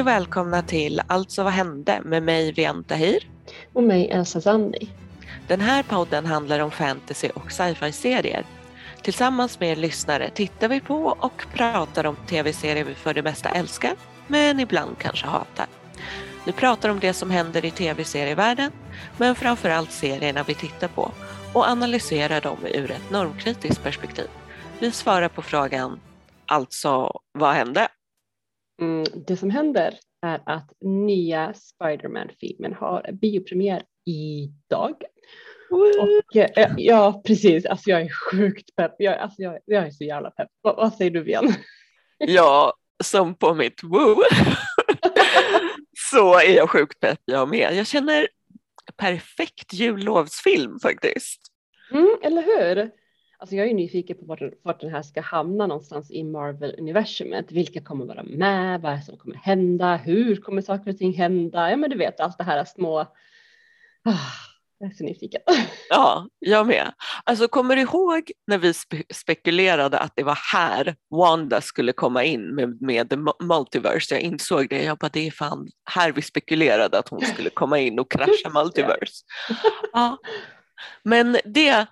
Hej och välkomna till Alltså vad hände med mig Vian Tahir. Och mig Elsa Zanni. Den här podden handlar om fantasy och sci-fi-serier. Tillsammans med er lyssnare tittar vi på och pratar om tv-serier vi för det mesta älskar, men ibland kanske hatar. Vi pratar om det som händer i tv-serievärlden, men framförallt serierna vi tittar på och analyserar dem ur ett normkritiskt perspektiv. Vi svarar på frågan, alltså vad hände? Mm, det som händer är att nya Spiderman-filmen har biopremiär idag. Och, eh, ja, precis. Alltså jag är sjukt pepp. Jag, alltså jag, jag är så jävla pepp. Vad, vad säger du, Vian? Ja, som på mitt woo så är jag sjukt pepp jag med. Jag känner perfekt jullovsfilm faktiskt. Mm, eller hur? Alltså jag är nyfiken på vart, vart den här ska hamna någonstans i Marvel-universumet. Vilka kommer vara med? Vad är det som kommer hända? Hur kommer saker och ting hända? Ja, men du vet allt det här små. Ah, jag är så nyfiken. Ja, jag med. Alltså kommer du ihåg när vi spe spekulerade att det var här Wanda skulle komma in med, med multiverse? Jag insåg det. Jag bara, det är fan här vi spekulerade att hon skulle komma in och krascha multiverse. Ja. Men det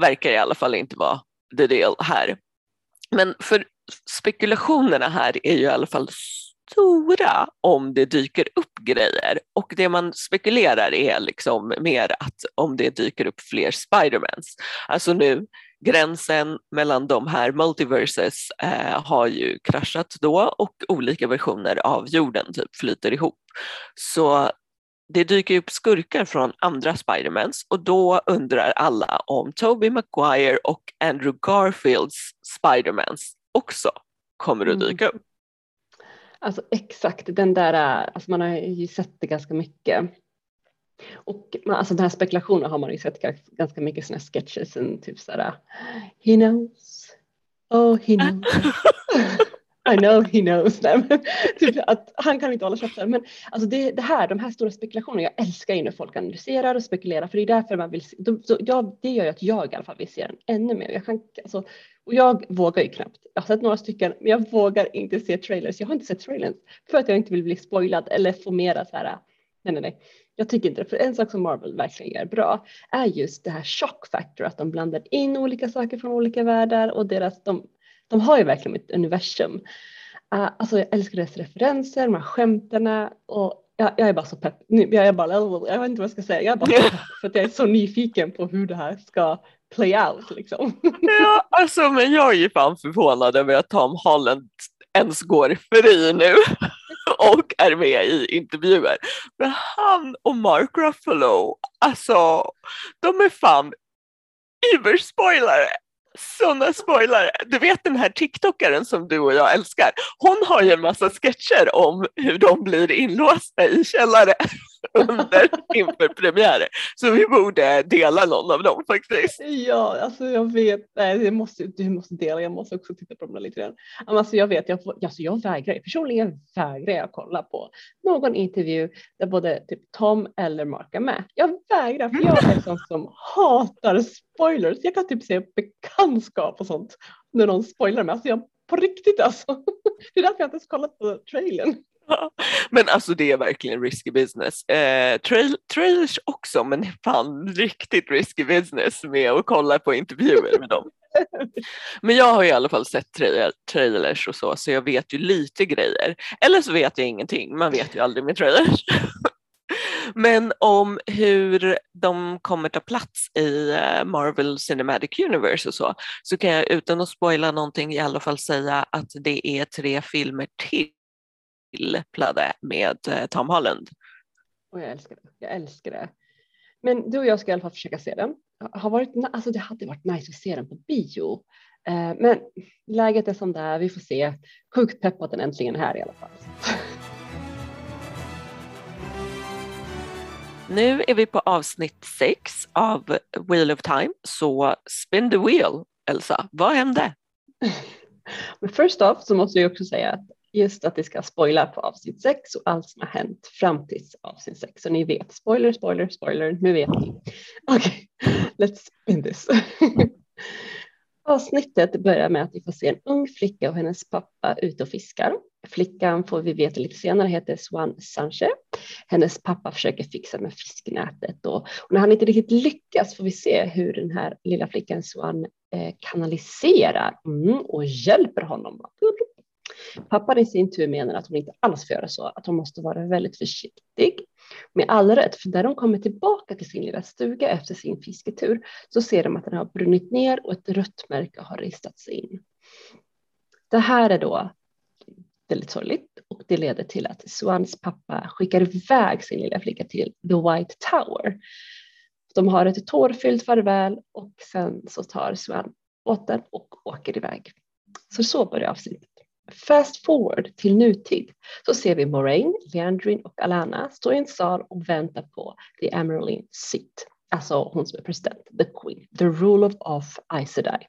verkar i alla fall inte vara the deal här. Men för spekulationerna här är ju i alla fall stora om det dyker upp grejer och det man spekulerar är liksom mer att om det dyker upp fler Spidermans. Alltså nu gränsen mellan de här multiverses eh, har ju kraschat då och olika versioner av jorden typ flyter ihop. Så det dyker upp skurkar från andra Spidermans och då undrar alla om Tobey Maguire och Andrew Garfields Spidermans också kommer att dyka upp. Alltså exakt den där, alltså man har ju sett det ganska mycket. Och man, alltså den här spekulationen har man ju sett ganska mycket sådana sketches, en typ sådär He knows, oh he knows. I know he knows. them. typ att han kan inte hålla käften. Men alltså det, det, här, de här stora spekulationerna, jag älskar ju när folk analyserar och spekulerar för det är därför man vill, de, så jag, det gör ju att jag i alla fall vill se den ännu mer. Jag kan, alltså, och jag vågar ju knappt. Jag har sett några stycken, men jag vågar inte se trailers. Jag har inte sett trailers för att jag inte vill bli spoilad eller få mera så här. Nej, nej, nej. Jag tycker inte det. För en sak som Marvel verkligen gör bra är just det här shock factor, att de blandar in olika saker från olika världar och deras, de, de har ju verkligen ett universum. Uh, alltså jag älskar deras referenser, de här skämtena och jag, jag, är bara så pepp. Jag, är bara, jag vet inte vad jag ska säga, jag är bara pepp för att jag är så nyfiken på hur det här ska play out liksom. Ja, alltså men jag är ju fan förvånad över att Tom Holland ens går fri nu och är med i intervjuer. Men han och Mark Ruffalo, alltså de är fan überspoilare sådana spoilare. Du vet den här TikTokaren som du och jag älskar. Hon har ju en massa sketcher om hur de blir inlåsta i källare under inför premiärer. Så vi borde dela någon av dem faktiskt. Ja, alltså jag vet. Nej, jag måste, du måste dela. Jag måste också titta på dem lite grann. Alltså jag vet, jag, alltså jag vägrar. Personligen vägrar jag kolla på någon intervju där både typ Tom eller Mark är med. Jag vägrar, för jag är en sån som hatar spoilers. Jag kan typ se bekantskap och sånt när någon spoilar mig. Alltså jag, på riktigt alltså. Det är därför jag inte ens kollat på trailern. Men alltså det är verkligen risky business. Eh, trail, trailers också, men fan riktigt risky business med att kolla på intervjuer med dem. Men jag har i alla fall sett tra trailers och så, så jag vet ju lite grejer. Eller så vet jag ingenting, man vet ju aldrig med trailers. Men om hur de kommer ta plats i eh, Marvel Cinematic Universe och så, så kan jag utan att spoila någonting i alla fall säga att det är tre filmer till plade med eh, Tom Holland. Och jag älskar det. Jag älskar det. Men du och jag ska i alla fall försöka se den. Har varit, alltså det hade varit nice att se den på bio. Eh, men läget är som det är. Vi får se. Sjukt pepp att den äntligen är här i alla fall. Nu är vi på avsnitt sex av Wheel of Time, så spin the wheel, Elsa. Vad hände? Men first off så måste jag också säga att just att det ska spoila på avsnitt 6 och allt som har hänt fram till avsnitt 6. Så ni vet, spoiler, spoiler, spoiler, nu vet ni. Okej, okay, let's spin this. Avsnittet börjar med att vi får se en ung flicka och hennes pappa ute och fiskar. Flickan får vi veta lite senare heter Swan Sanche. Hennes pappa försöker fixa med fisknätet och, när han inte riktigt lyckas får vi se hur den här lilla flickan Swan eh, kanaliserar mm, och hjälper honom. Pappan i sin tur menar att hon inte alls får göra så, att hon måste vara väldigt försiktig. Med all rätt, för när de kommer tillbaka till sin lilla stuga efter sin fisketur så ser de att den har brunnit ner och ett rött märke har ristats in. Det här är då väldigt sorgligt och det leder till att Swans pappa skickar iväg sin lilla flicka till The White Tower. De har ett tårfyllt farväl och sen så tar Swan båten och åker iväg. Så så börjar avsnittet. Fast forward till nutid så ser vi Moraine, Leandrin och Alana stå i en sal och vänta på the Emeraldine seat. Alltså hon som är president, the queen, the rule of, of Aes Sedai.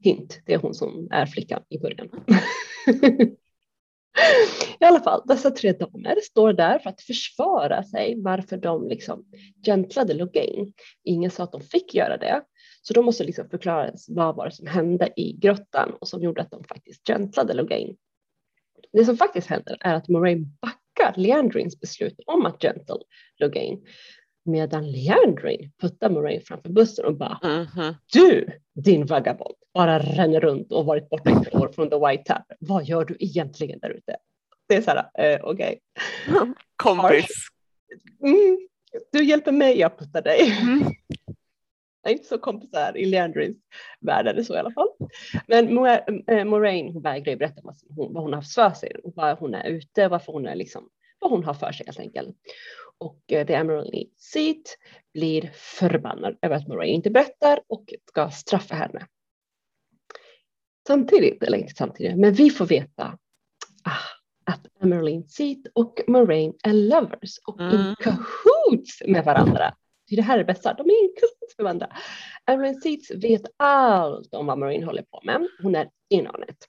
Hint, det är hon som är flickan i början. I alla fall, dessa tre damer står där för att försvara sig varför de liksom gentlade Logain. Ingen sa att de fick göra det, så de måste liksom förklara vad var det som hände i grottan och som gjorde att de faktiskt gentlade Logain. Det som faktiskt händer är att Moraine backar Leandrins beslut om att gentle Logain medan Leandrin puttar Moraine framför bussen och bara mm -hmm. du din vagabond bara ränner runt och varit borta i ett år från the white tap. Vad gör du egentligen där ute? Det är så här, eh, okej. Okay. Kompis. Mm, du hjälper mig, jag puttar dig. Mm. Är inte så kompisar i Leandrins värld eller så i alla fall. Men eh, Moraine hon vägrar ju berätta vad hon, vad hon har haft för sig, var hon är ute, varför hon är liksom, vad hon har för sig helt enkelt. Och uh, The Emerald Seat blir förbannad över att Moraine inte berättar och ska straffa henne. Samtidigt, eller inte samtidigt, men vi får veta ah, att Emerald Seat och Moraine är lovers och mm. in cahoots med varandra. Det här är det bästa, de är in cahoots med varandra. Emerald Seats vet allt om vad Moraine håller på med. Hon är in on it.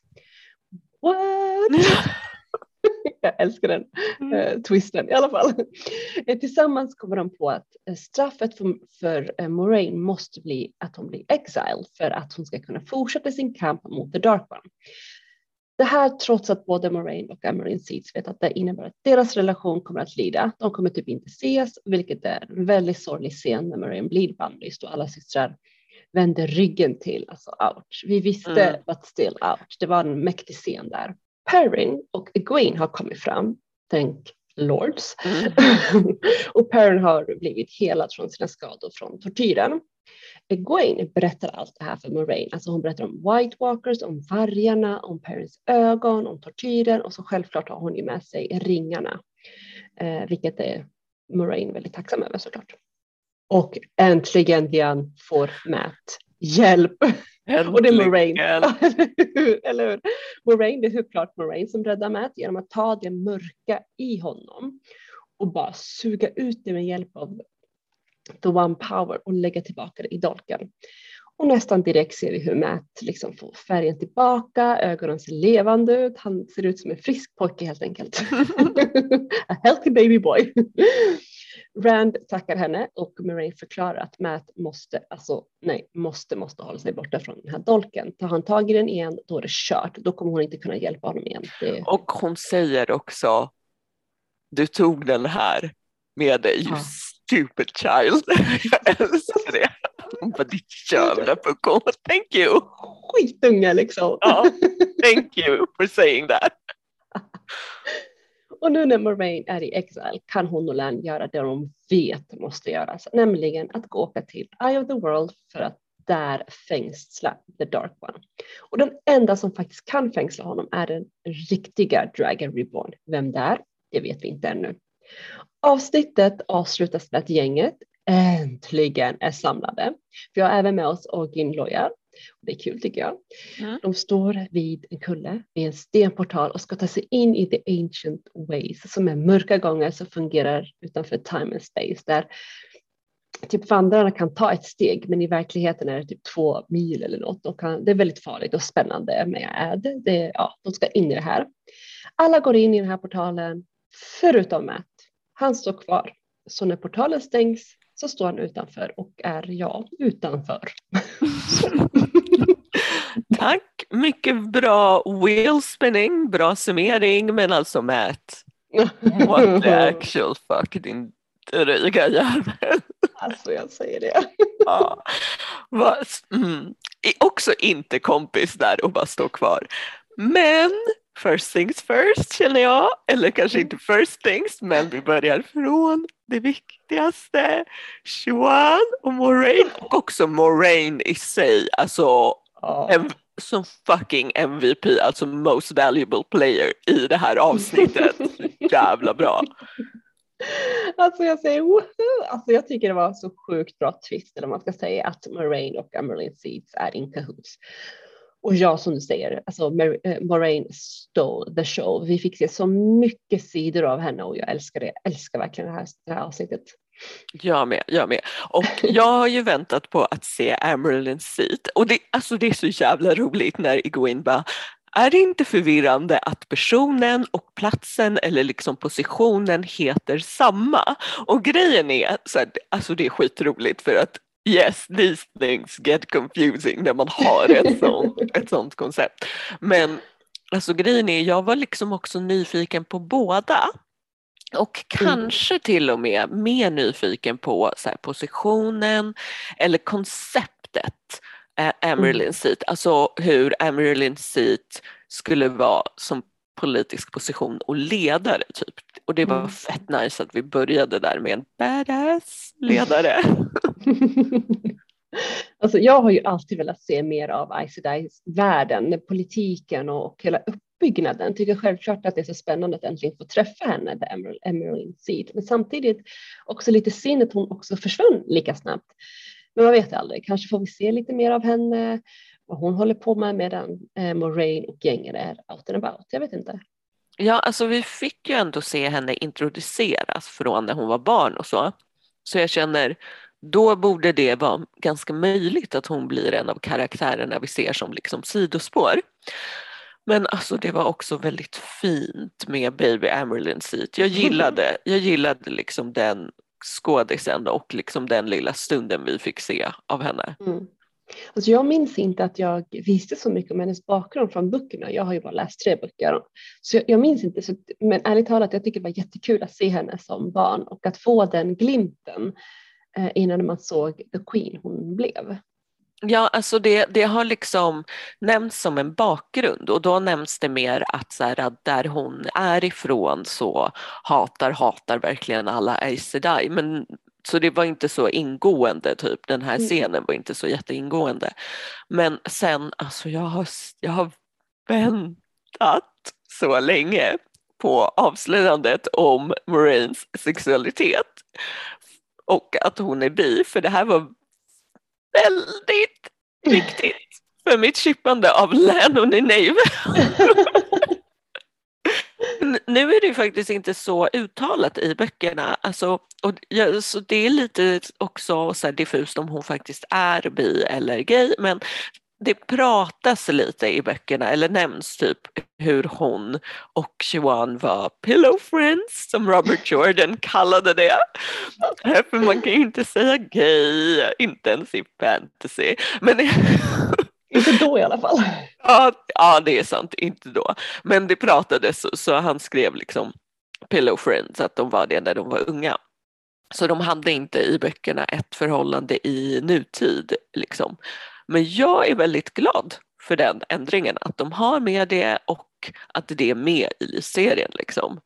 What? jag älskar den mm. eh, twisten i alla fall. Eh, tillsammans kommer de på att eh, straffet för, för eh, Moraine måste bli att hon blir exiled för att hon ska kunna fortsätta sin kamp mot the dark one. Det här trots att både Moraine och Emerine Seeds vet att det innebär att deras relation kommer att lida. De kommer typ inte ses, vilket är en väldigt sorglig scen när Moraine blir bannlyst och alla systrar vänder ryggen till. Alltså ouch. Vi visste, mm. but still ouch. Det var en mäktig scen där. Perrin och Egwene har kommit fram, thank lords. Mm. och Perrin har blivit helad från sina skador från tortyren. Egwene berättar allt det här för Moraine, alltså hon berättar om White Walkers, om vargarna, om Perrins ögon, om tortyren och så självklart har hon ju med sig ringarna, eh, vilket är Moraine väldigt tacksam över såklart. Och äntligen Dian får Matt hjälp och det är Moraine. Eller hur? Moraine, det är såklart Moraine som räddar Matt genom att ta det mörka i honom och bara suga ut det med hjälp av the one power och lägga tillbaka det i dolken. Och nästan direkt ser vi hur Matt liksom får färgen tillbaka, ögonen ser levande ut, han ser ut som en frisk pojke helt enkelt. A healthy baby boy. Rand tackar henne och Murray förklarar att Matt måste, alltså nej, måste, måste hålla sig borta från den här dolken. Tar han tag i den igen, då är det kört. Då kommer hon inte kunna hjälpa honom igen. Det... Och hon säger också, du tog den här med dig, ja. Stupid child. Jag älskar det. Hon bara, ditt jävla pucko, thank you. Skitunge liksom. Ja, thank you for saying that. Och nu när Moraine är i exil kan hon och Lan göra det de vet måste göras, nämligen att gå åka till Eye of the World för att där fängsla the dark one. Och den enda som faktiskt kan fängsla honom är den riktiga Dragon Reborn. Vem det är, det vet vi inte ännu. Avsnittet avslutas med att gänget äntligen är samlade. Vi har även med oss Orgin Loya det är kul tycker jag. Mm. De står vid en kulle vid en stenportal och ska ta sig in i the ancient ways som är mörka gånger som fungerar utanför time and space där typ vandrarna kan ta ett steg men i verkligheten är det typ två mil eller något. Och kan, det är väldigt farligt och spännande med ad. Det, ja, de ska in i det här. Alla går in i den här portalen förutom Matt. Han står kvar. Så när portalen stängs så står han utanför och är jag utanför. Tack, mycket bra wheel spinning, bra summering men alltså Matt, what the actual fuck din dryga jävel. Alltså jag säger det. Ja. Mm. Också inte kompis där och bara stå kvar. Men first things first känner jag, eller kanske inte first things, men vi börjar från det viktigaste. Juan och Moraine och också Moraine i sig, alltså en, som fucking MVP, alltså most valuable player i det här avsnittet. Jävla bra. Alltså jag säger woho! Alltså jag tycker det var så sjukt bra twist eller man ska säga att Moraine och Emerald Seeds är in cahoots. Och ja, som du säger, alltså eh, Moraine stole the show. Vi fick se så mycket sidor av henne och jag älskar det. Jag älskar verkligen det här, det här avsnittet. Jag med, jag med. Och jag har ju väntat på att se Amerlin Seat och det, alltså det är så jävla roligt när Iguin bara är det inte förvirrande att personen och platsen eller liksom positionen heter samma? Och grejen är, så här, alltså det är skitroligt för att yes, these things get confusing när man har ett sånt, ett sånt koncept. Men alltså grejen är, jag var liksom också nyfiken på båda. Och kanske till och med mer nyfiken på så här, positionen eller konceptet eh, Amerlin Seat, alltså hur Amerlin Seat skulle vara som politisk position och ledare typ. Och det var Mm. fett nice att vi började där med en badass ledare. Alltså jag har ju alltid velat se mer av Icy Dice världen, politiken och hela uppbyggnaden. Tycker självklart att det är så spännande att äntligen få träffa henne, The Emerald, Emerald Seed. Men samtidigt också lite synd att hon också försvann lika snabbt. Men man vet aldrig, kanske får vi se lite mer av henne, vad hon håller på med medan eh, Moraine och gänget är out and about. Jag vet inte. Ja, alltså vi fick ju ändå se henne introduceras från när hon var barn och så. Så jag känner, då borde det vara ganska möjligt att hon blir en av karaktärerna vi ser som liksom sidospår. Men alltså det var också väldigt fint med Baby Amerlin Seat. Jag gillade, jag gillade liksom den skådisen och liksom den lilla stunden vi fick se av henne. Mm. Alltså jag minns inte att jag visste så mycket om hennes bakgrund från böckerna. Jag har ju bara läst tre böcker. Så jag, jag minns inte, så, men ärligt talat, jag tycker det var jättekul att se henne som barn och att få den glimten innan man såg The Queen hon blev. Ja, alltså det, det har liksom nämnts som en bakgrund och då nämns det mer att, så här, att där hon är ifrån så hatar, hatar verkligen alla Aes. Men så det var inte så ingående, typ den här Mm. scenen var inte så jätteingående. Men sen, alltså jag har, jag har väntat så länge på avslöjandet om Moraines sexualitet och att hon är bi, för det här var väldigt viktigt för mitt chippande av Lennon i Nave. Nu är det ju faktiskt inte så uttalat i böckerna, alltså, och ja, så det är lite också så här diffust om hon faktiskt är bi eller gay, men det pratas lite i böckerna, eller nämns typ hur hon och Siobhan var pillow friends, som Robert Jordan kallade det. Eh, För man kan ju inte säga gay, inte ens i fantasy. Men inte då i alla fall. Ja, ja, det är sant, inte då. Men det pratades så, så han skrev liksom Pillow Friends att de var det när de var unga. Så de hade inte i böckerna ett förhållande i nutid liksom. Men jag är väldigt glad för den ändringen, att de har med det och att det är med i serien liksom.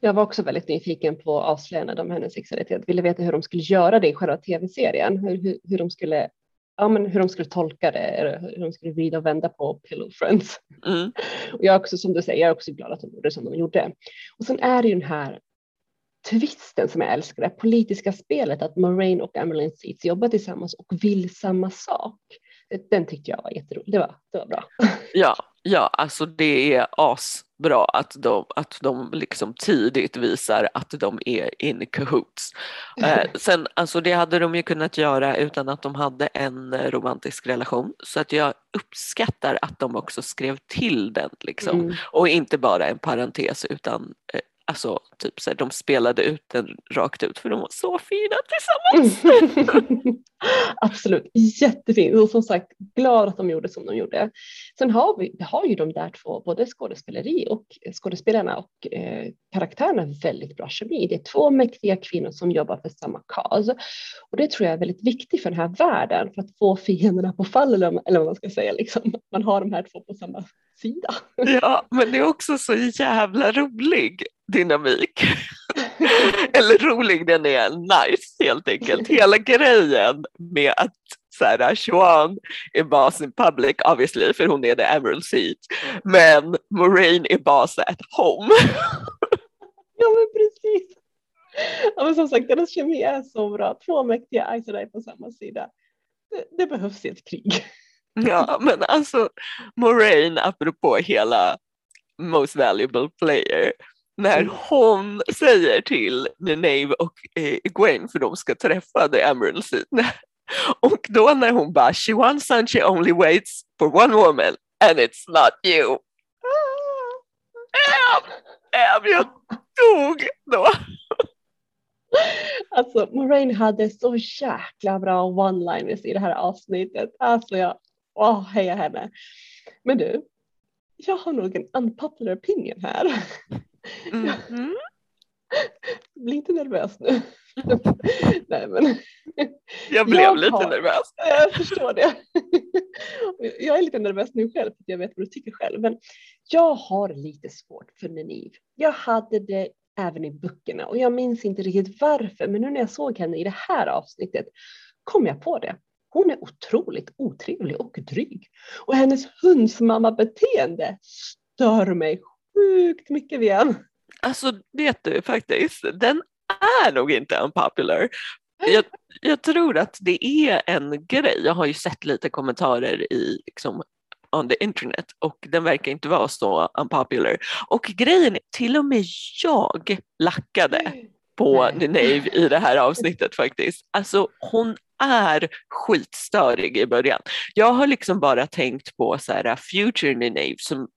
Jag var också väldigt nyfiken på avslöjandet om hennes sexualitet. Ville veta hur de skulle göra det i själva tv-serien. Hur, hur, hur, de skulle, ja, men hur de skulle tolka det, hur de skulle vrida och vända på Pillow Friends. Mm. Och jag är också, som du säger, jag är också glad att de gjorde som de gjorde. Och sen är det ju den här twisten som jag älskar, det politiska spelet att Moraine och Emerald Seats jobbar tillsammans och vill samma sak. Den tyckte jag var jätterolig, det var, det var bra. Ja, ja, alltså det är asbra att de, att de liksom tidigt visar att de är in cahoots. Eh, sen, alltså det hade de ju kunnat göra utan att de hade en romantisk relation. Så att jag uppskattar att de också skrev till den liksom. Mm. Och inte bara en parentes utan eh, alltså typ så här, de spelade ut den rakt ut för de var så fina tillsammans. Absolut, jättefint och som sagt glad att de gjorde som de gjorde. Sen har vi, vi har ju de där två, både skådespeleri och eh, skådespelarna och eh, karaktärerna väldigt bra kemi. Det är två mäktiga kvinnor som jobbar för samma cause och det tror jag är väldigt viktigt för den här världen för att få fienderna på fall eller, eller vad man ska säga, liksom. man har de här två på samma sida. Ja, men det är också så jävla rolig dynamik. Eller rolig, den är nice helt enkelt. Hela grejen med att här, Chuan är bas in public obviously för hon är the emerald seat men Moraine är bas at home. ja men precis. Ja, men som sagt deras kemi är så bra, två mäktiga Ice på samma sida. Det, det behövs ett krig. Ja men alltså Moraine apropå hela most valuable player när mm. hon säger till Nenave och eh, Gwen för de ska träffa The Emerald Seat och då när hon bara she wants and she only waits for one woman and it's not you. Äm, äm, jag dog då. Alltså Moraine hade så jäkla bra one-liners i det här avsnittet. Alltså jag åh, heja henne. Men du, jag har nog en unpopular opinion här. Mm -hmm. Bli inte nervös nu. Nej, men. Jag blev jag lite har, nervös. Jag förstår det. Jag är lite nervös nu själv för jag vet vad du tycker själv. Men jag har lite svårt för Neniv. Jag hade det även i böckerna och jag minns inte riktigt varför. Men nu när jag såg henne i det här avsnittet kom jag på det. Hon är otroligt otrevlig och dryg. Och hennes hundsmamma-beteende stör mig sjukt mycket Vian. Alltså vet du faktiskt, den är nog inte unpopular. Jag, jag tror att det är en grej, jag har ju sett lite kommentarer i liksom, on the internet och den verkar inte vara så unpopular. Och grejen är, till och med jag lackade på Neve i det här avsnittet faktiskt. Alltså hon är skitstörig i början. Jag har liksom bara tänkt på så här, Future Neve som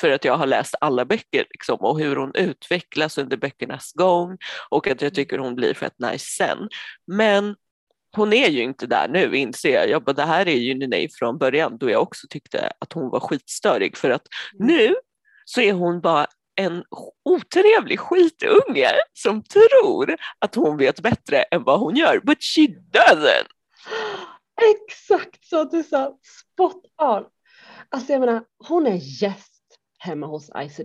för att jag har läst alla böcker liksom, och hur hon utvecklas under böckernas gång och att jag tycker hon blir fett nice sen. Men hon är ju inte där nu inser jag. jag bara, det här är ju Ninei från början då jag också tyckte att hon var skitstörig för att mm. nu så är hon bara en otrevlig skitunge som tror att hon vet bättre än vad hon gör, but she doesn't. Exakt så du sa, spot on. Alltså jag menar, hon är gäst hemma hos Aes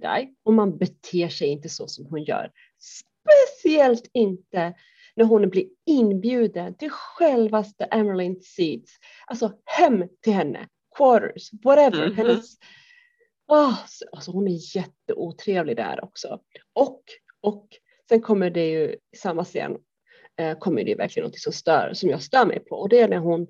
och man beter sig inte så som hon gör. Speciellt inte när hon blir inbjuden till självaste Emerald Seeds, alltså hem till henne, quarters, whatever. Mm -hmm. Hennes Oh, alltså hon är jätteotrevlig där också. Och, och sen kommer det ju i samma scen eh, kommer det verkligen något som stör, som jag stör mig på och det är när hon,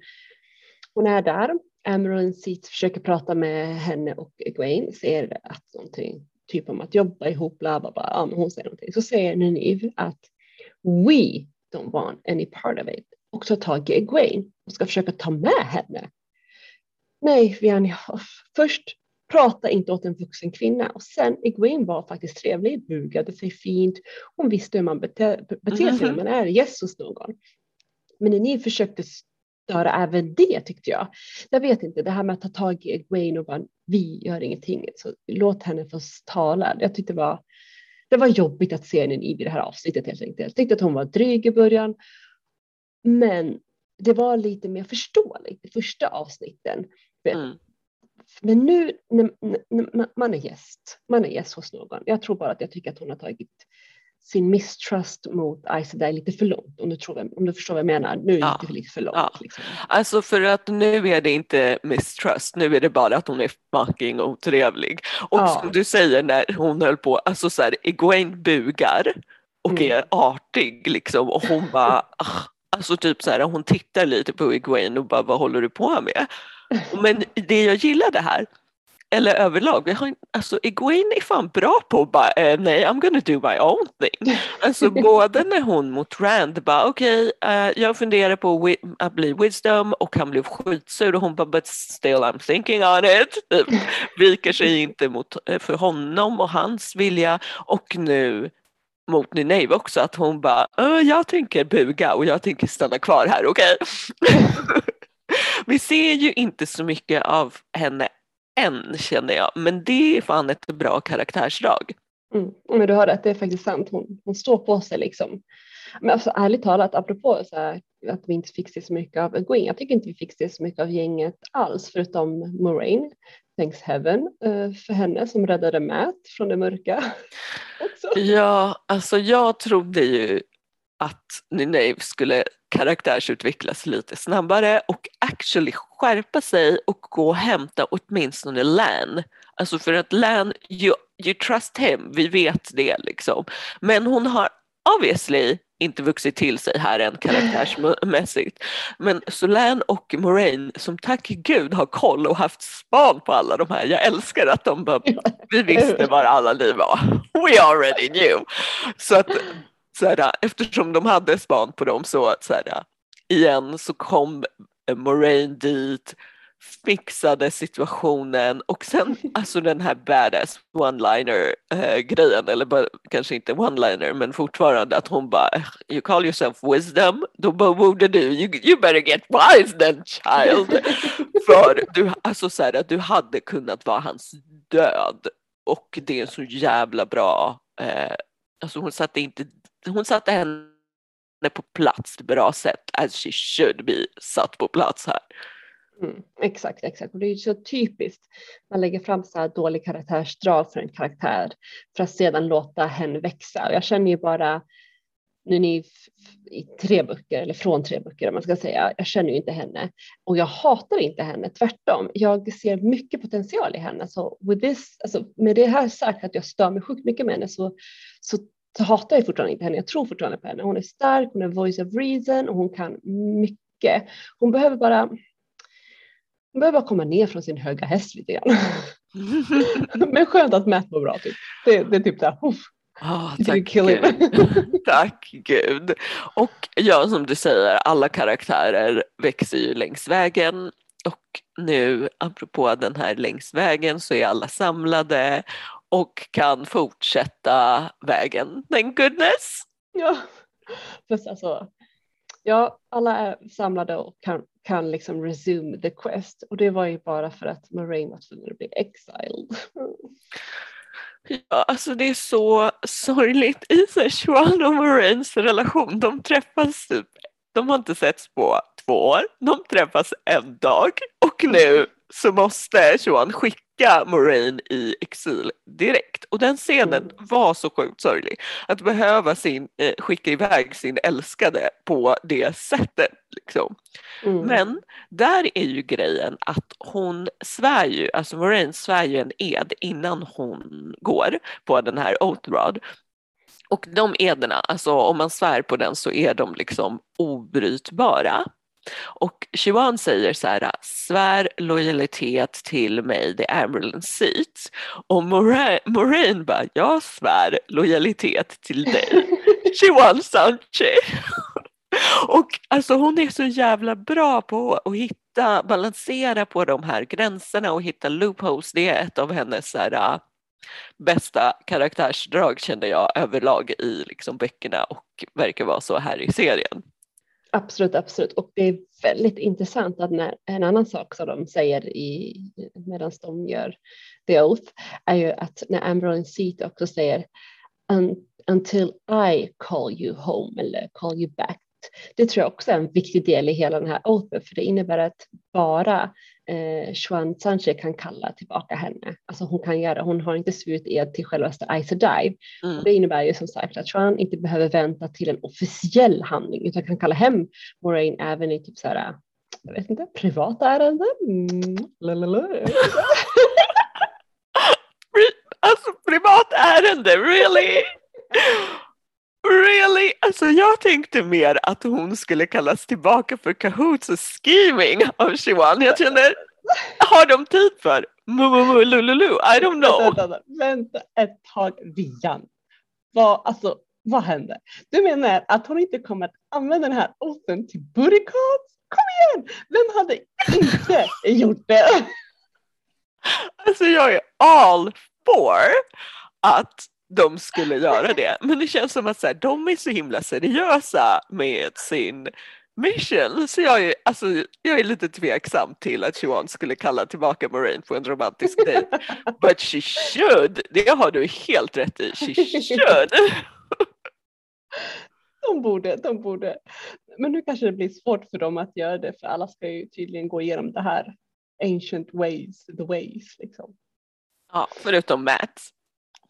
hon är där, Emerald Seat försöker prata med henne och Egwene, säger att någonting, typ om att jobba ihop, bla bla bla, ja, men hon säger någonting. Så säger Neneve att we don't want any part of it och tar tag i Egwene och ska försöka ta med henne. Nej, Vianney, först prata inte åt en vuxen kvinna. Och sen Egwene var faktiskt trevlig, bugade sig fint. Hon visste hur man beter, beter sig när mhm. man är gäst hos någon. Men när ni försökte störa även det tyckte jag. Jag vet inte, det här med att ta tag i Egwene och bara vi gör ingenting, så låt henne få tala. Jag tyckte det var, det var jobbigt att se henne i det här avsnittet helt enkelt. Jag tyckte att hon var dryg i början. Men det var lite mer förståeligt i första avsnitten. Mm. Men nu när, när man är gäst, man är gäst hos någon. Jag tror bara att jag tycker att hon har tagit sin mistrust mot Aisa lite för långt om du, tror, om du förstår vad jag menar. Nu är ja. det lite för långt. Ja. Liksom. Alltså för att nu är det inte mistrust, nu är det bara att hon är fucking otrevlig. Och ja. som du säger när hon höll på, alltså så här, Egwene bugar och mm. är artig liksom och hon bara, alltså typ så här, hon tittar lite på Egwene och bara vad håller du på med? Men det jag gillade här, eller överlag, vi har, alltså Egwene är fan bra på att bara, eh, nej I'm gonna do my own thing. Alltså både när hon mot Rand bara okej, okay, eh, jag funderar på att bli wisdom och han blev skitsur och hon bara but still I'm thinking on it. Typ, viker sig inte mot, eh, för honom och hans vilja och nu mot Nineve också att hon bara jag tänker buga och jag tänker stanna kvar här, okej? Okay? Vi ser ju inte så mycket av henne än känner jag, men det är fan ett bra karaktärsdrag. Mm. Men du har rätt, det är faktiskt sant. Hon, hon står på sig liksom. Men alltså, ärligt talat, apropå så här, att vi inte fick se så mycket av Gwen, jag tycker inte vi fick se så mycket av gänget alls förutom Moraine. Thanks heaven eh, för henne som räddade Matt från det mörka. ja, alltså jag trodde ju att Nineve skulle karaktärsutvecklas lite snabbare och actually skärpa sig och gå och hämta åtminstone Lan. Alltså för att Lan, you, you trust him, vi vet det liksom. Men hon har obviously inte vuxit till sig här än karaktärsmässigt. Men Solan och Moraine som tack gud har koll och haft span på alla de här. Jag älskar att de bara, vi visste var alla ni var. We already knew. Så att så här, eftersom de hade span på dem så, så här, igen så kom Moraine dit, fixade situationen och sen alltså den här badass one-liner äh, grejen eller bara, kanske inte one-liner men fortfarande att hon bara you call yourself wisdom då borde du you, you better get wise then child för du alltså så här, att du hade kunnat vara hans död och det är så jävla bra eh, alltså hon satte inte hon satte henne på plats på bra sätt as she should be satt på plats här. Mm, exakt, exakt. Och det är ju så typiskt. Man lägger fram så här dålig karaktärsdrag för en karaktär för att sedan låta henne växa. Och jag känner ju bara nu ni i tre böcker eller från tre böcker om man ska säga. Jag känner ju inte henne och jag hatar inte henne. Tvärtom. Jag ser mycket potential i henne. Så with this, alltså med det här sagt att jag stör mig sjukt mycket med henne så så hatar jag fortfarande inte henne. Jag tror fortfarande på henne. Hon är stark, hon är voice of reason och hon kan mycket. Hon behöver bara, hon behöver bara komma ner från sin höga häst lite grann. Men skönt att Matt mår bra typ. Det, det är typ såhär, Oh, tack, Gud. tack Gud. Och ja, som du säger, alla karaktärer växer ju längs vägen och nu apropå den här längs vägen så är alla samlade och kan fortsätta vägen. Thank goodness! Ja, Fast alltså, ja alla är samlade och kan, kan liksom resume the quest och det var ju bara för att Moraine var tvungen att bli exiled. Ja, alltså det är så sorgligt i Szechuan och Moraines relation. De träffas typ, de har inte setts på två år, de träffas en dag och nu så måste Johan skicka skicka Moraine i exil direkt. Och den scenen mm. var så sjukt sorglig. Att behöva sin, eh, skicka iväg sin älskade på det sättet. Liksom. Mm. Men där är ju grejen att hon svär ju, alltså Moraine svär ju en ed innan hon går på den här Oathrod. Och de ederna, alltså om man svär på den så är de liksom obrytbara. Och Siobhan säger så här, svär lojalitet till mig, the ambulance seat. Och Moraine, bara, jag svär lojalitet till dig, Siobhan Sanche. Och alltså hon är så jävla bra på att hitta, balansera på de här gränserna och hitta loopholes. Det är ett av hennes så här, äh, bästa karaktärsdrag känner jag överlag i liksom böckerna och verkar vara så här i serien. Absolut, absolut. Och det är väldigt intressant att när, en annan sak som de säger i, medan de gör the oath är ju att när Ambrose Seat också säger until I call you home eller call you back. Det tror jag också är en viktig del i hela den här oathen för det innebär att bara eh, Xuan Sanche kan kalla tillbaka henne. Alltså hon kan göra, hon har inte svurit ed till självaste Isa Dive. Mm. Det innebär ju som sagt att Xuan inte behöver vänta till en officiell handling utan kan kalla hem Moraine även i typ så här, jag vet inte, privata ärenden. Mm. alltså privat ärende, really? Really? Alltså jag tänkte mer att hon skulle kallas tillbaka för Kahoots och scheming av Shiwan. Jag känner, har de tid för Lululu? I don't know. Vänta, vänta, vänta ett tag, Vian. Vad, alltså, vad hände? Du menar att hon inte kommer att använda den här osten till calls? Kom igen! Vem hade inte gjort det? Alltså jag är all for att de skulle göra det. Men det känns som att så här, de är så himla seriösa med sin mission. Så jag är, alltså, jag är lite tveksam till att Siobhan skulle kalla tillbaka Moraine på en romantisk dejt. But she should! Det har du helt rätt i. She should! De borde, de borde. Men nu kanske det blir svårt för dem att göra det för alla ska ju tydligen gå igenom det här ancient ways, the ways liksom. Ja, förutom Matt.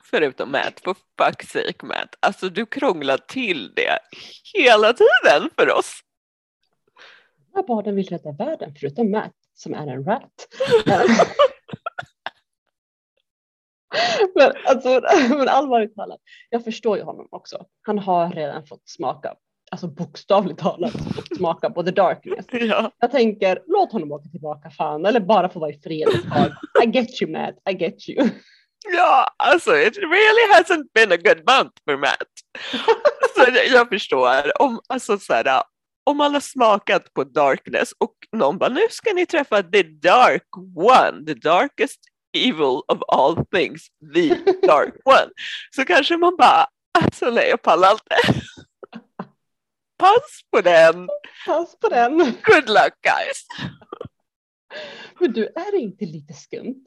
Förutom Matt, for fuck's sake Matt. Alltså du krånglar till det hela tiden för oss. Alla barnen vill rädda världen förutom Matt som är en rat. men, alltså, men allvarligt talat, jag förstår ju honom också. Han har redan fått smaka, alltså bokstavligt talat fått smaka på the darkness. Ja. Jag tänker, låt honom åka tillbaka fan, eller bara få vara i fred ett tag. I get you Matt, I get you. Ja, alltså it really hasn't been a good month för Matt. så jag, jag förstår. Om, alltså, så här, om man har smakat på darkness och någon bara nu ska ni träffa the dark one, the darkest evil of all things, the dark one. Så kanske man bara, alltså nej jag pallar inte. Pass på den. Pass på den. Good luck guys. Men du, är det inte lite skumt?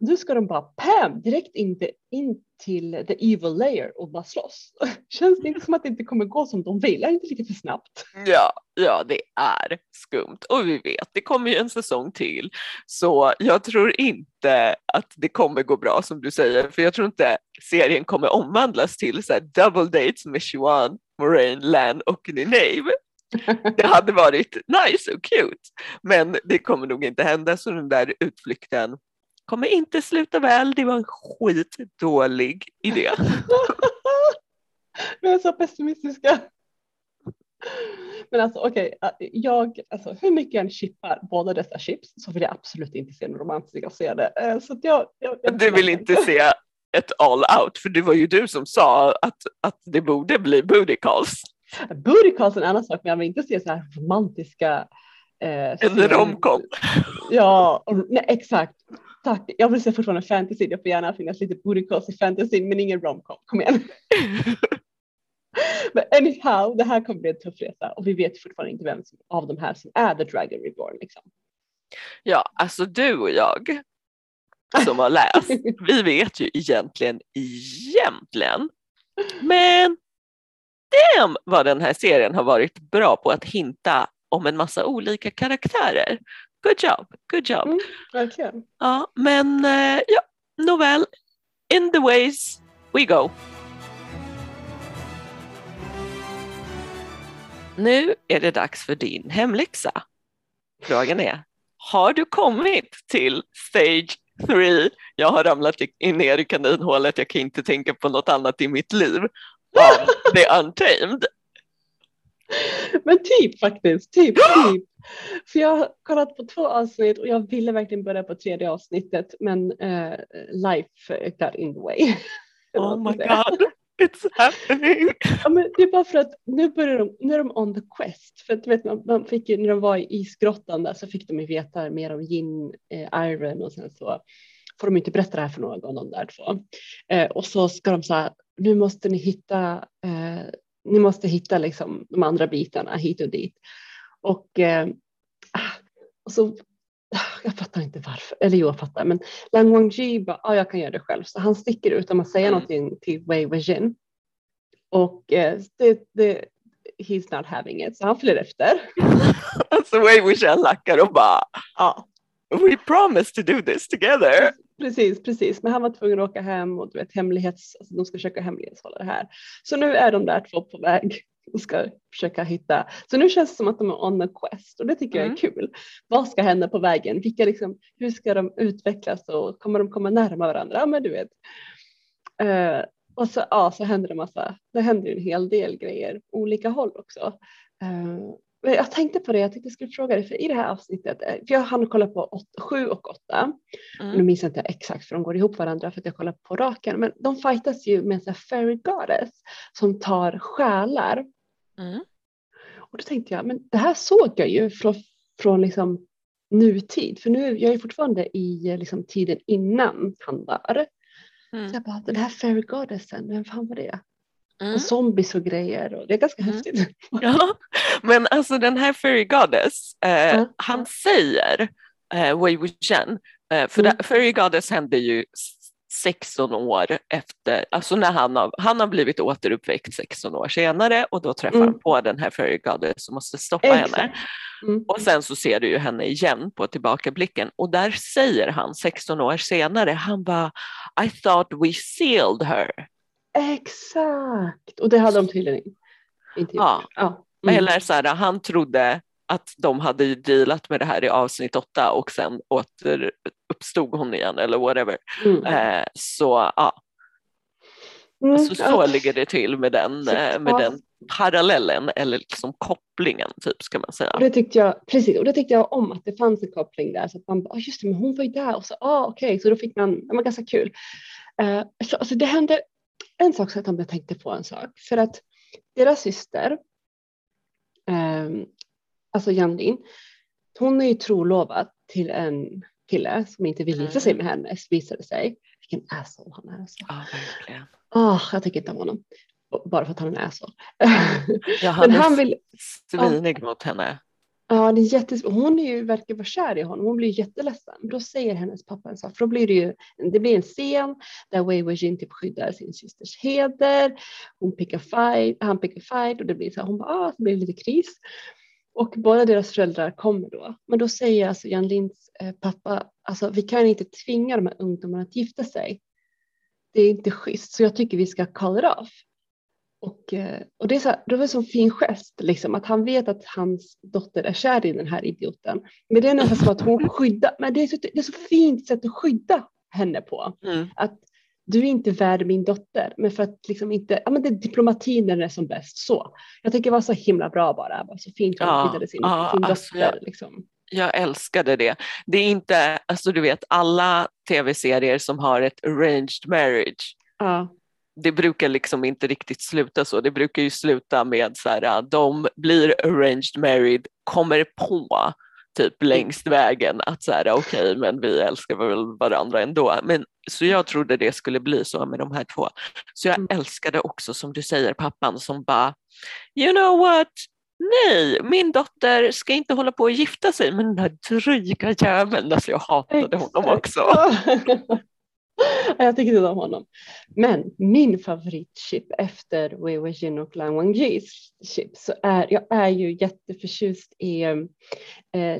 Nu ska de bara pam, direkt in, in till the evil layer och bara slåss. Känns det inte som att det inte kommer gå som de vill? Är det inte lite för snabbt? Ja, ja, det är skumt och vi vet, det kommer ju en säsong till. Så jag tror inte att det kommer gå bra som du säger, för jag tror inte serien kommer omvandlas till så här double dates med Siobhan, Moraine, Lan och Nineve. Det hade varit nice och cute, men det kommer nog inte hända så den där utflykten kommer inte sluta väl. Det var en skitdålig idé. Vi är så pessimistiska. Men alltså okej, okay, jag, alltså hur mycket jag än chippar båda dessa chips så vill jag absolut inte se någon romantiska scener. Eh, så jag, jag, jag du vill inte se ett all out, för det var ju du som sa att, att det borde bli booty calls. Booty calls är en annan sak, men jag vill inte se så här romantiska Eh, en romcom. Ja, nej, exakt. Tack. Jag vill se fortfarande fantasy. Det får gärna finnas lite booty calls i fantasy, men ingen romcom. Kom igen. men anyhow, det här kommer bli en tuff resa och vi vet fortfarande inte vem som, av de här som är the Dragon Reborn. Liksom. Ja, alltså du och jag som har läst, vi vet ju egentligen, egentligen, men damn vad den här serien har varit bra på att hinta om en massa olika karaktärer. Good job, good job. Mm, verkligen. Ja, men eh, ja, nåväl, in the ways we go. Nu är det dags för din hemläxa. Frågan är, har du kommit till stage 3? Jag har ramlat ner i kaninhålet, jag kan inte tänka på något annat i mitt liv. Av The Untamed. Men typ faktiskt, typ, typ. För jag har kollat på två avsnitt och jag ville verkligen börja på tredje avsnittet men uh, life got in the way. Oh my god, it's happening. Ja, men det är bara för att nu börjar de, nu är de on the quest. För att vet man, man fick ju, när de var i isgrottan där så fick de ju veta mer om gin, eh, iron och sen så får de inte berätta det här för någon, de där två. Eh, och så ska de säga, nu måste ni hitta eh, ni måste hitta liksom de andra bitarna hit och dit. Och, eh, ah, och så, ah, jag fattar inte varför, eller jo jag fattar, men Lang Wangji bara, ja jag kan göra det själv. Så han sticker utan att säga mm. någonting till Wei Weijin. Och eh, det, det, he's not having it, så han följer efter. alltså Wei Weijin lackar och bara, ja. We promised to do this together. Precis, precis. Men han var tvungen att åka hem och du vet hemlighets, alltså de ska försöka hemlighetshålla det här. Så nu är de där två på väg och ska försöka hitta. Så nu känns det som att de är on a quest och det tycker mm. jag är mm. kul. Vad ska hända på vägen? Vilka liksom, hur ska de utvecklas och kommer de komma närmare varandra? Ja, men du vet. Uh, och så, ja, så händer det massa, det händer en hel del grejer olika håll också. Uh, jag tänkte på det, jag tänkte jag skulle fråga dig, för i det här avsnittet, eh, för jag hann kolla på 7 och 8, mm. nu minns jag inte exakt för de går ihop varandra för att jag kollar på raken, men de fightas ju med en fairy goddess som tar själar. Mm. Och då tänkte jag, men det här såg jag ju från, från liksom nutid, för nu jag är fortfarande i liksom tiden innan han dör. Mm. Så jag bara, den här fairy goddesen, vem fan var det? Mm. Och zombies och grejer och det är ganska Mm. häftigt. Ja, men alltså den här Fairy Goddess, eh, Ja. han säger eh, Wei Wuxian, eh, för Mm. det, Fairy Goddess hände ju s- 16 år efter, alltså när han har, han har blivit återuppväckt 16 år senare och då träffar Mm. han på den här Fairy Goddess och måste stoppa henne. Exakt. Mm. Och sen så ser du ju henne igen på tillbakablicken och där säger han 16 år senare, han bara I thought we sealed her. Exakt, och det hade de tydligen inte gjort. Ja. Ja. Mm. Eller så här, han trodde att de hade ju dealat med det här i avsnitt åtta och sen återuppstod hon igen eller whatever. Mm. Eh, så ja, Mm, alltså, så ligger det till med den, eh, med den parallellen eller liksom kopplingen typ ska man säga. Och det tyckte jag, precis, och det tyckte jag om att det fanns en koppling där. Så att man bara, ah, just det, men hon var ju där och så, ah, okej, så då fick man, det var ganska kul. Eh, så, alltså det hände en sak så att jag tänkte på en sak, för att deras syster, ehm, alltså Janlin, hon är ju trolovad till en kille som inte vill gifta sig med henne, visade sig. Vilken asshole han är. Alltså. Ja, verkligen. Ah, jag tycker inte om honom. Bara för att han är en asshole. Ja, Men han han är vill, svinig mot henne. Ja, det är jättes... Hon är ju, verkar vara kär i honom. Hon blir jätteledsen. Då säger hennes pappa en sak. För då blir det ju det blir en scen där Wei Weijin typ skyddar sin systers heder. Hon pickar fight, han pickar fight och det blir så här, hon bara, ah, så blir det lite kris. Och båda deras föräldrar kommer då. Men då säger alltså Jan Linds eh, pappa, alltså vi kan inte tvinga de här ungdomarna att gifta sig. Det är inte schysst, så jag tycker vi ska call it off. Och, eh, och det, är så här, det var en sån fin gest, liksom, att han vet att hans dotter är kär i den här idioten. Men det är nästan som att hon skyddar, men det är så, det är så fint sätt att skydda henne på. Mm. Att du är inte värd min dotter, men för att liksom inte, ja men det är diplomatin när den är som bäst så. Jag tycker det var så himla bra bara, bara så fint Ja, hon skyddade sin, ja, sin alltså, dotter. jag- Liksom. Jag älskade det. Det är inte, alltså du vet alla tv-serier som har ett arranged marriage Ja, det brukar liksom inte riktigt sluta så. Det brukar ju sluta med så här, de blir arranged married, kommer på typ längs vägen att så här, okej, men vi älskar väl varandra ändå. Men, så jag trodde det skulle bli så med de här två. Så jag Mm. älskade också som du säger pappan som bara, you know what, nej, min dotter ska inte hålla på att gifta sig med den här dryga jäveln. Alltså jag hatade honom också. Ja, jag tycker inte om honom. Men min favoritchip efter Wei Weijin och Lang Wangjis chip så är jag är ju jätteförtjust i eh,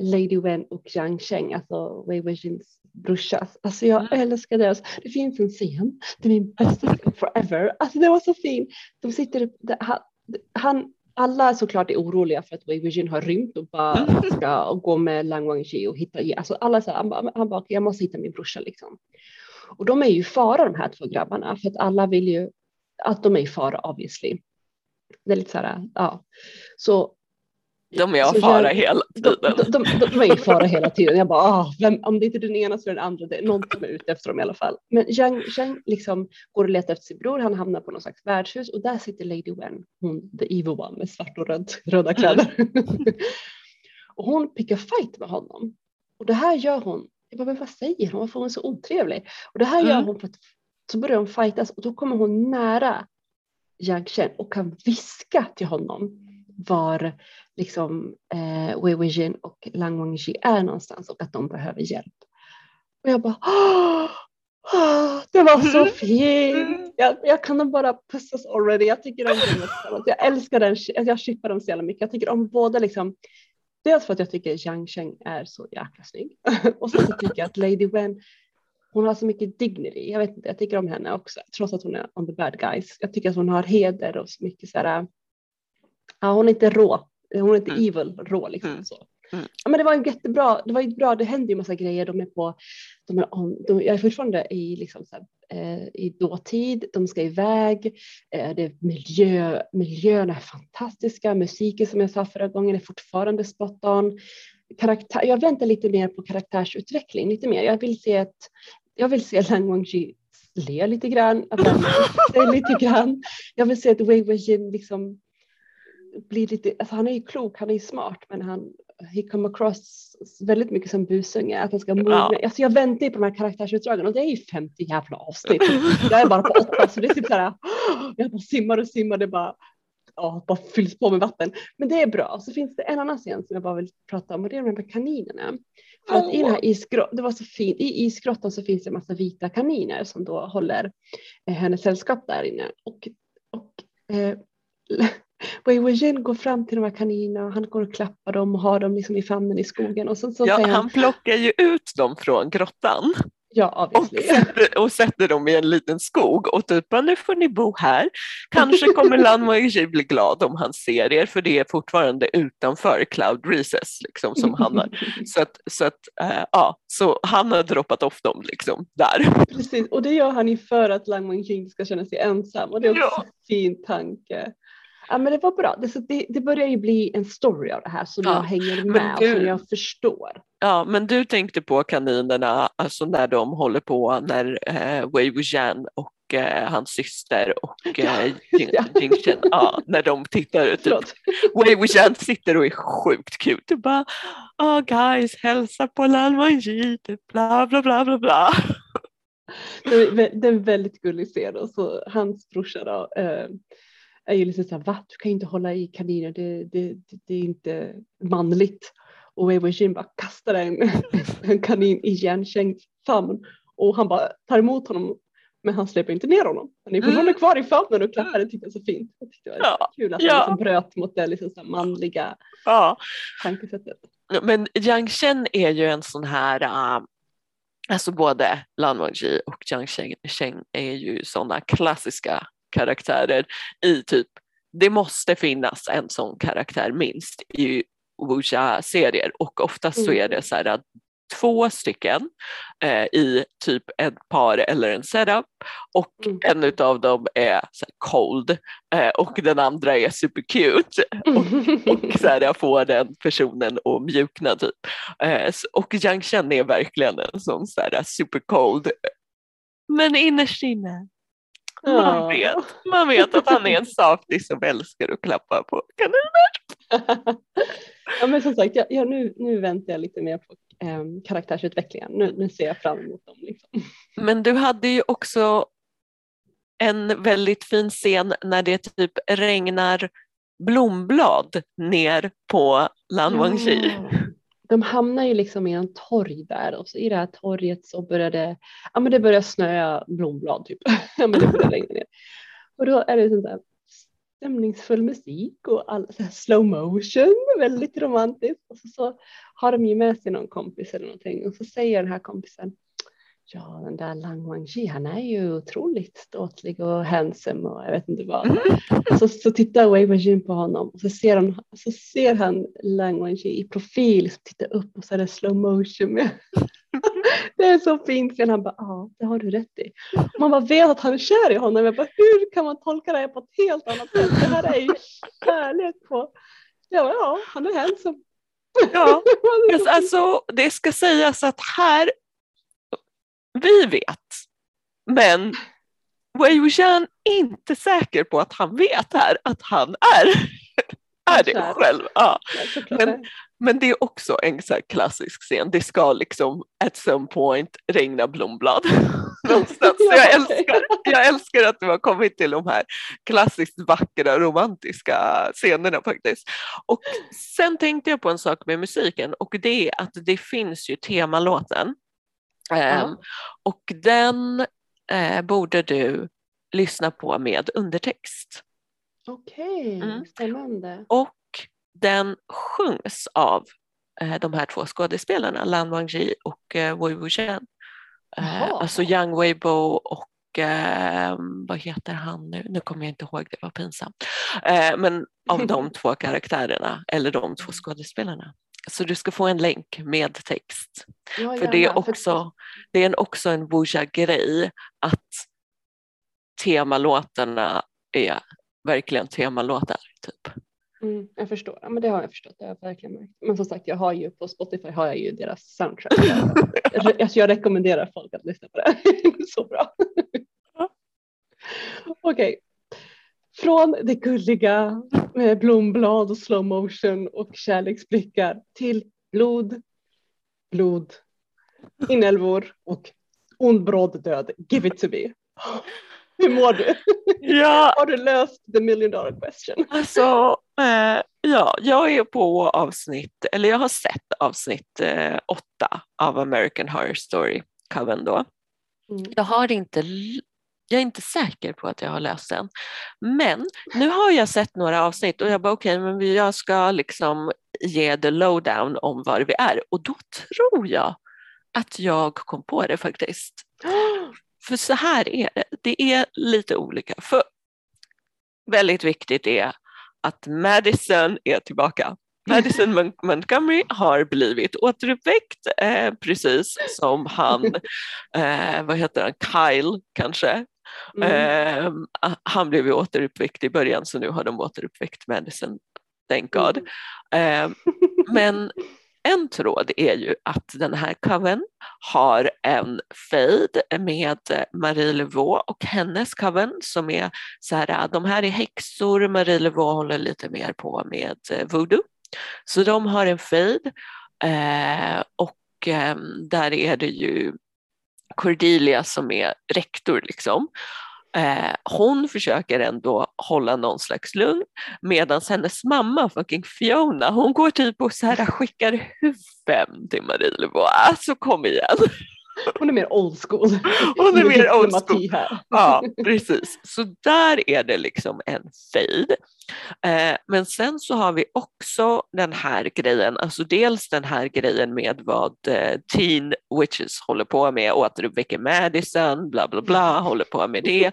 Lady Wen och Jiang Sheng, alltså Wei Weijins brorsa. Alltså jag Mm. älskar deras. Det finns en scen, det är min bästa scen forever. Alltså det var så fin. De sitter, där, han, han, alla såklart är oroliga för att Wei Weijin har rymt och bara ska gå med Lang Wangji och hitta, alltså alla så här, han, bara- han bara, "Okej, jag måste hitta min brorsa liksom. Och de är ju i fara de här två grabbarna för att alla vill ju att de är i fara obviously. Det är lite så här, ja. Så De är i fara jag- hela de, tiden. de, de, de är i fara hela tiden. Jag bara, ah, vem, om det inte är den ena så är det den andra. Det är någon som är ute efter dem i alla fall. Men Zhang, Zhang liksom går och letar efter sin bror. Han hamnar på någon slags värdshus och där sitter Lady Wen, hon the evil one med svart och röd, röda kläder. och hon pickar fight med honom. Och det här gör hon. Jag bara, men vad säger hon? Varför är hon så otrevlig? Och det här gör Mm. hon för att så börjar de fightas och då kommer hon nära Yang Chen och kan viska till honom var liksom eh, Wei Weijin och Lang Wangji är någonstans och att de behöver hjälp. Och jag bara, "Åh, åh, det var så Mm. fint. Jag, jag kan bara pussas already. Jag tycker om dem. Jag älskar den, jag chippar dem så jävla mycket. Jag tycker om båda liksom. Dels för att jag tycker Yang Sheng är så jäkla snygg och sen så tycker jag att Lady Wen hon har så mycket dignity. Jag vet inte, jag tycker om henne också, trots att hon är on the bad guys. Jag tycker att hon har heder och så mycket så här. Ja, hon är inte rå. Hon är inte Mm. evil rå liksom Mm. så. Mm. Ja, men det var en jättebra. Det var ju bra. Det händer ju massa grejer. De är på. De är on, de, jag är fortfarande i liksom så här, eh, i dåtid. De ska iväg. Eh, det är miljö. Miljöerna är fantastiska. Musiken som jag sa förra gången är fortfarande spot on. Karaktär, jag väntar lite mer på karaktärsutveckling. Lite mer. Jag vill se ett. Jag vill se Lang Wangji le lite grann. Att han lite grann. Jag vill se att Wei Weijin liksom blir lite, alltså han är ju klok, han är ju smart, men han, he come across väldigt mycket som busunge, att han ska mogna. Ja. Alltså jag väntar ju på de här karaktärsutdragen och det är ju 50 jävla avsnitt. Jag är bara på åtta så det är typ så här, jag bara simmar och simmar, det bara, ja, bara fylls på med vatten. Men det är bra. Så finns det en annan scen som jag bara vill prata om och det är de här kaninerna. För att i den här isgrottan, det var så fint, i isgrottan så finns det en massa vita kaniner som då håller eh, hennes sällskap där inne. Och, och eh, Wei Weijin går fram till de här kaninerna och han går och klappar dem och har dem liksom i famnen i skogen och så, så Ja, han, han plockar ju ut dem från grottan ja och sätter, och sätter dem i en liten skog och typ "Ja, nu får ni bo här. Kanske kommer Lan Wangji bli glad om han ser er för det är fortfarande utanför Cloud Recess liksom, som han har. Så, att, så, att, eh, ja, så han har droppat off dem liksom där. Precis, och det gör han ju för att Wangqing ska känna sig ensam och det är också Ja. en fin tanke. Ja men det var bra, det, så det, det börjar ju bli en story av det här som Ja, jag hänger med och som du- jag förstår. Ja, men du tänkte på kaninerna, alltså när de håller på, när eh, Wei Wuxian och eh, hans syster och eh, Jing, ja. Jing Chen, ja, när de tittar ut. Typ. Wei Wuxian sitter och är sjukt cute. Och bara, oh guys, hälsa på Lan Wangji, typ bla bla bla bla bla. Det är, vä- det är en väldigt gullig scen och så hans brorsa då eh, är ju liksom såhär, va? Du kan ju inte hålla i kaniner, det, det, det, är inte manligt. Och Wei Weijin bara kastar en, en kanin i Shengs famn och han bara tar emot honom men han släpper inte ner honom. Han är fortfarande kvar i famnen och klappar, det tyckte jag så fint. Jag tyckte det var Ja, kul att ja. han liksom bröt mot det liksom så här manliga Ja. tankesättet. Men Jiang Chen är ju en sån här, äh, alltså både Lan Wangji och Jiang Chen är ju sådana klassiska karaktärer i typ, det måste finnas en sån karaktär minst i Wuxia-serier och oftast så Mm. är det så här att två stycken eh, i typ ett par eller en setup och Mm. en utav dem är så cold eh, och den andra är super cute och så här, jag får den personen att mjukna typ. Eh, och Jiang Chen är verkligen en sån så här, super cold. Men innerst inne, man Ja. vet, man vet att han är en saftig som älskar att klappa på kaniner. ja men som sagt, jag, nu, nu väntar jag lite mer på um, karaktärsutvecklingen. Nu, nu ser jag fram emot dem. Liksom. Men du hade ju också en väldigt fin scen när det typ regnar blomblad ner på Lan Wangji. Ja. De hamnar ju liksom i en torg där och så i det här torget så började ja men det börjar snöa blomblad typ. ja men det börjar längre ner. Och då är det sånt där stämningsfull musik och all, så här slow motion, väldigt romantiskt. Och så, så har de ju med sig någon kompis eller någonting och så säger den här kompisen Ja, den där Lang Wangji, han är ju otroligt ståtlig och handsome och jag vet inte vad. Så, så tittar Wei Weijin på honom och så ser han, så ser han Lang Wangji i profil, så tittar upp och så är det slow motion med. Det är så fint, för han bara, ja, det har du rätt i. Man bara vet att han är kär i honom, jag bara, hur kan man tolka det här på ett helt annat sätt? Det här är ju kärlek på, jag bara, ja, han är handsome. Ja, alltså, det ska sägas att här, vi vet, men Wei Wuxian är inte säker på att han vet här att han är, är det själv. Ja. Men- Men det är också en så klassisk scen, det ska liksom at some point regna blomblad. Någonstans. Jag, älskar, jag älskar att du har kommit till de här klassiskt vackra romantiska scenerna faktiskt. Och sen tänkte jag på en sak med musiken och det är att det finns ju temalåten. Ehm, och den eh, borde du lyssna på med undertext. Okej, Mm. spännande. Och den sjungs av eh, de här två skådespelarna, Lan Wangji och eh, Wei Wuxian. Eh, alltså Yang Weibo och eh, vad heter han nu? Nu kommer jag inte ihåg, det var pinsamt. Eh, men av de två karaktärerna, eller de två skådespelarna. Så du ska få en länk med text. Ja, För det är också, det är en, också en Wuxia-grej att temalåtarna är verkligen temalåtar. Typ. Mm, jag förstår, ja, men det har jag förstått, det har jag verkligen märkt. Men som sagt, jag har ju på Spotify har jag ju deras soundtrack. Jag, jag, alltså, jag rekommenderar folk att lyssna på det. Så bra. Okej. Från det gulliga med blomblad och slow motion och kärleksblickar till blod, blod, inälvor och ond bråd död. Give it to me. Hur mår du? Ja, Har du löst the million dollar question? alltså, eh, ja, jag är på avsnitt, eller jag har sett avsnitt eh, åtta av American Horror Story Coven då. Mm. Jag har inte, jag är inte säker på att jag har läst den. Men nu har jag sett några avsnitt och jag bara okej, men vi- jag ska liksom ge the lowdown om var vi är och då tror jag att jag kom på det faktiskt. För så här är det, det är lite olika. För väldigt viktigt är att Madison är tillbaka. Madison Mon- Montgomery har blivit återuppväckt eh, precis som han, eh, vad heter han, Kyle kanske. Mm. Eh, han blev ju återuppväckt i början så nu har de återuppväckt Madison, thank God. Mm. Eh, men en tråd är ju att den här coven har en fejd med Marie Laveau och hennes coven som är så här, de här är häxor, Marie Laveau håller lite mer på med eh, voodoo. Så de har en fejd eh, och eh, där är det ju Cordelia som är rektor liksom. Eh, hon försöker ändå hålla någon slags lugn medan hennes mamma, fucking Fiona, hon går typ och så här skickar huvuden till Marie-Lebois, Alltså kom igen. Hon är mer old school. Hon är mer old Här. Ja, precis. Så där är det liksom en fejd. Eh, men sen så har vi också den här grejen, alltså dels den här grejen med vad eh, Teen Witches håller på med, återuppväcker Madison, bla bla bla, håller på med det.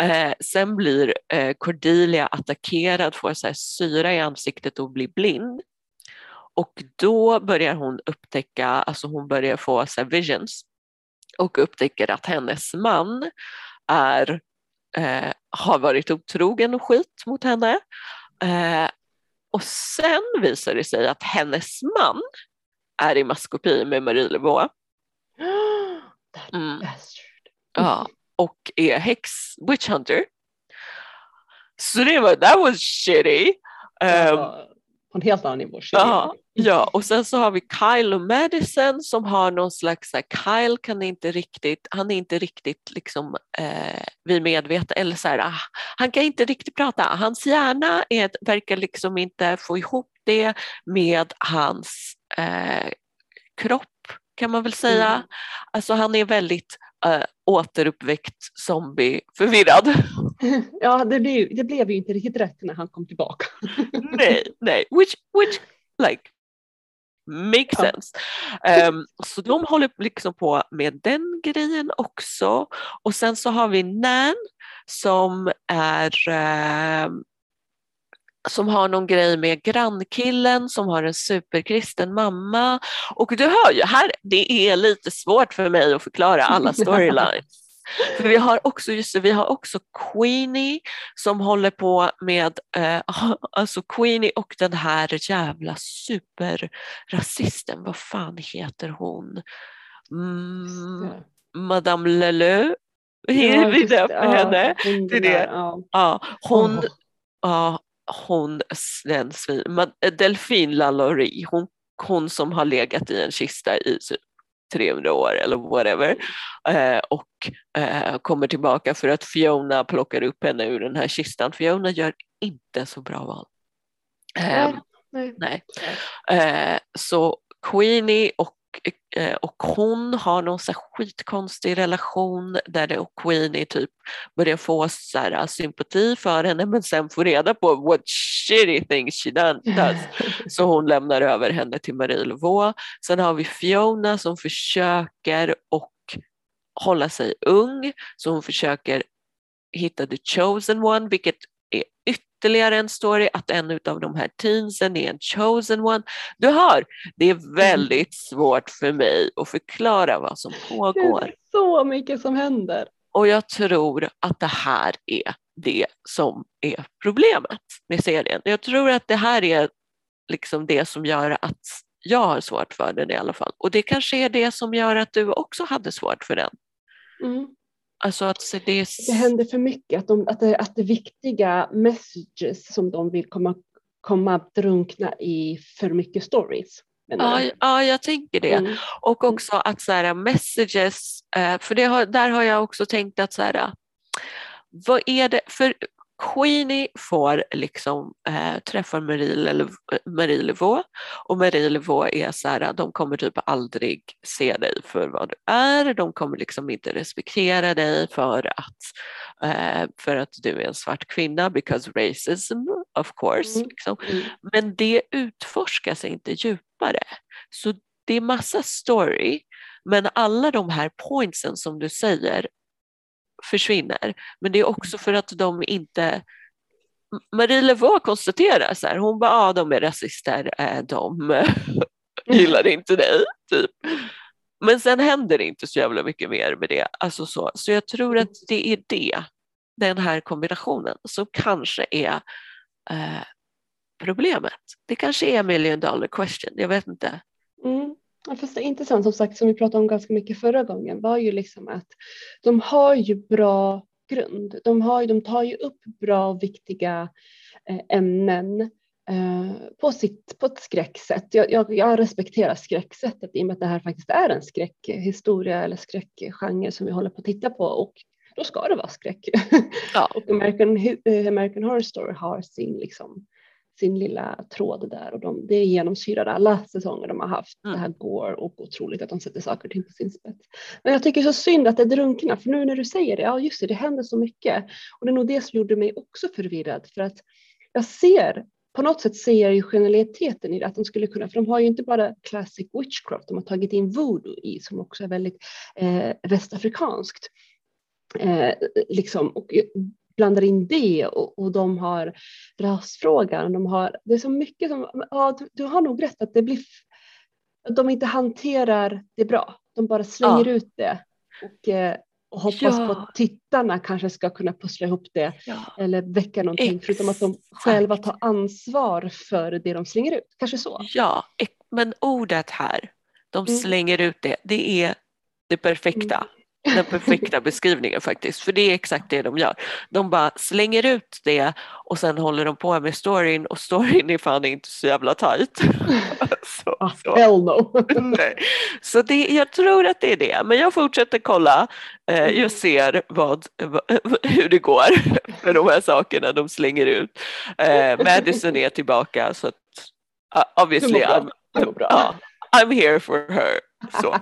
Eh, sen blir Cordelia attackerad, får så här syra i ansiktet och blir blind. Och då börjar hon upptäcka, alltså hon börjar få så visions och upptäcker att hennes man är, eh, har varit otrogen och skit mot henne. Eh, och sen visar det sig att hennes man är i maskopi med Marie. That Mm. Ja, och är häx witch hunter. Så det var, that was shitty. Ja, på en helt annan nivå. Ja, ja, och sen så har vi Kyle och Madison som har någon slags, här, Kyle kan inte riktigt, han är inte riktigt liksom eh, vid medvetna, eller så här, ah, han kan inte riktigt prata, hans hjärna är, verkar liksom inte få ihop det med hans eh, kropp kan man väl säga. Mm. Alltså han är väldigt eh, återuppväckt zombie förvirrad. Ja, det blev, det blev ju inte riktigt rätt när han kom tillbaka. nej, nej, which, which like makes Ja. sense. Ehm, så de håller liksom på med den grejen också. Och sen så har vi Nan som är ehm, som har någon grej med grannkillen som har en superkristen mamma. Och du hör ju, här, det är lite svårt för mig att förklara alla storylines. För vi har också, just det, vi har också Queenie som håller på med, eh, alltså Queenie och den här jävla superrasisten, vad fan heter hon? Mm, Madame Leleu, Ja, vi döper ja, henne. hon det där. Ja. Ja, hon, Åh. ja, hon, den svin, Delphine Lalaurie, hon, hon som har legat i en kista i typ 300 år eller whatever eh, och eh, kommer tillbaka för att Fiona plockar upp henne ur den här kistan. Fiona gör inte så bra val. Ehm, Nej. nej. Eh, så Queenie och, och hon har någon så skitkonstig relation där det och Queenie typ börjar få så här, eh, sympati för henne men sen får reda på what shitty things she does. Så hon lämnar över henne till Marie Laveau. Sen har vi Fiona som försöker och hålla sig ung, så hon försöker hitta the chosen one, vilket är ytterligare en story, att en av de här teensen är en chosen one. Du hör, det är väldigt svårt för mig att förklara vad som Det pågår. är så mycket som händer. Och jag tror att det här är det som är problemet med serien. Jag tror att det här är liksom det som gör att jag har svårt för den i alla fall. Och det kanske är det som gör att du också hade svårt för den. Mm. Alltså att det... Det händer för mycket, att, de, att, det, att det viktiga messages som de vill komma, komma att drunkna i för mycket stories. Ja, ja, jag tänker det. Mm. Och också att så här, messages, eh, för det har, där har jag också tänkt att så här, vad är det, för Queenie får liksom äh, träffa Marie, Marie Levaux och Marie Levaux är så här, de kommer typ aldrig se dig för vad du är, de kommer liksom inte respektera dig för att, äh, för att du är en svart kvinna, because racism of course. Mm. Liksom. Mm. Men det utforskas inte djupare. Så det är massa story, men alla de här pointsen som du säger försvinner. Men det är också för att de inte Marie Levaux konstaterar så här, hon bara, ja de är rasister, äh, de gillar inte dig. Typ. Men sen händer det inte så jävla mycket mer med det. Alltså så. så jag tror att det är det, den här kombinationen, som kanske är eh, problemet. Det kanske är million dollar question, jag vet inte. Ja, fast det är intressant, som sagt, som vi pratade om ganska mycket förra gången, var ju liksom att de har ju bra grund. De, har, de tar ju upp bra och viktiga eh, ämnen eh, på, sitt, på ett skräcksätt. Jag, jag, jag respekterar skräcksättet i och med att det här faktiskt är en skräckhistoria eller skräckgenre som vi håller på att titta på och då ska det vara skräck. Ja. och American, American Horror Story har sin liksom, sin lilla tråd där och de, det genomsyrar alla säsonger de har haft. Mm. Det här går och otroligt att de sätter saker och ting på sin spets. Men jag tycker så synd att det drunknar för nu när du säger det, ja just det, det händer så mycket och det är nog det som gjorde mig också förvirrad för att jag ser på något sätt ser jag ju genialiteten i det, att de skulle kunna, för de har ju inte bara classic witchcraft, de har tagit in voodoo i som också är väldigt eh, västafrikanskt. Eh, liksom, och blandar in det och, och de har rasfrågan. De har, det är så mycket som, ja, du, du har nog rätt att det blir, att de inte hanterar det bra. De bara slänger ja. ut det och, eh, och hoppas ja. på att tittarna kanske ska kunna pussla ihop det ja. eller väcka någonting Exakt. förutom att de själva tar ansvar för det de slänger ut. Kanske så. Ja, men ordet här, de mm. slänger ut det, det är det perfekta. Mm den perfekta beskrivningen faktiskt, för det är exakt det de gör. De bara slänger ut det och sen håller de på med storyn och storyn är fan inte så jävla tajt. så, ah, så. Hell no. Nej. så det, jag tror att det är det, men jag fortsätter kolla. Eh, jag mm. ser vad, hur det går med de här sakerna de slänger ut. Eh, Madison är tillbaka så att uh, obviously I'm, I'm, I'm here for her. Så.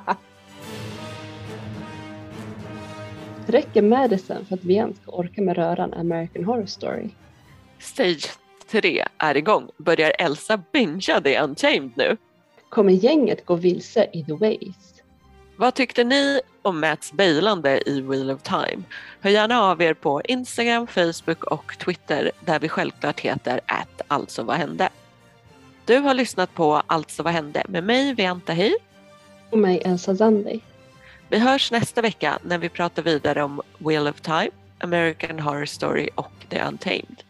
Räcker Madison för att vi ens ska orka med röran American Horror Story. Stage 3 är igång. Börjar Elsa bingea The Untamed nu? Kommer gänget gå vilse i The Ways? Vad tyckte ni om Mats bailande i Wheel of Time? Hör gärna av er på Instagram, Facebook och Twitter där vi självklart heter att alltså vad hände. Du har lyssnat på Alltså vad hände med mig Vianta Hej. Och mig Elsa Zandi. Vi hörs nästa vecka när vi pratar vidare om Wheel of Time, American Horror Story och The Untamed.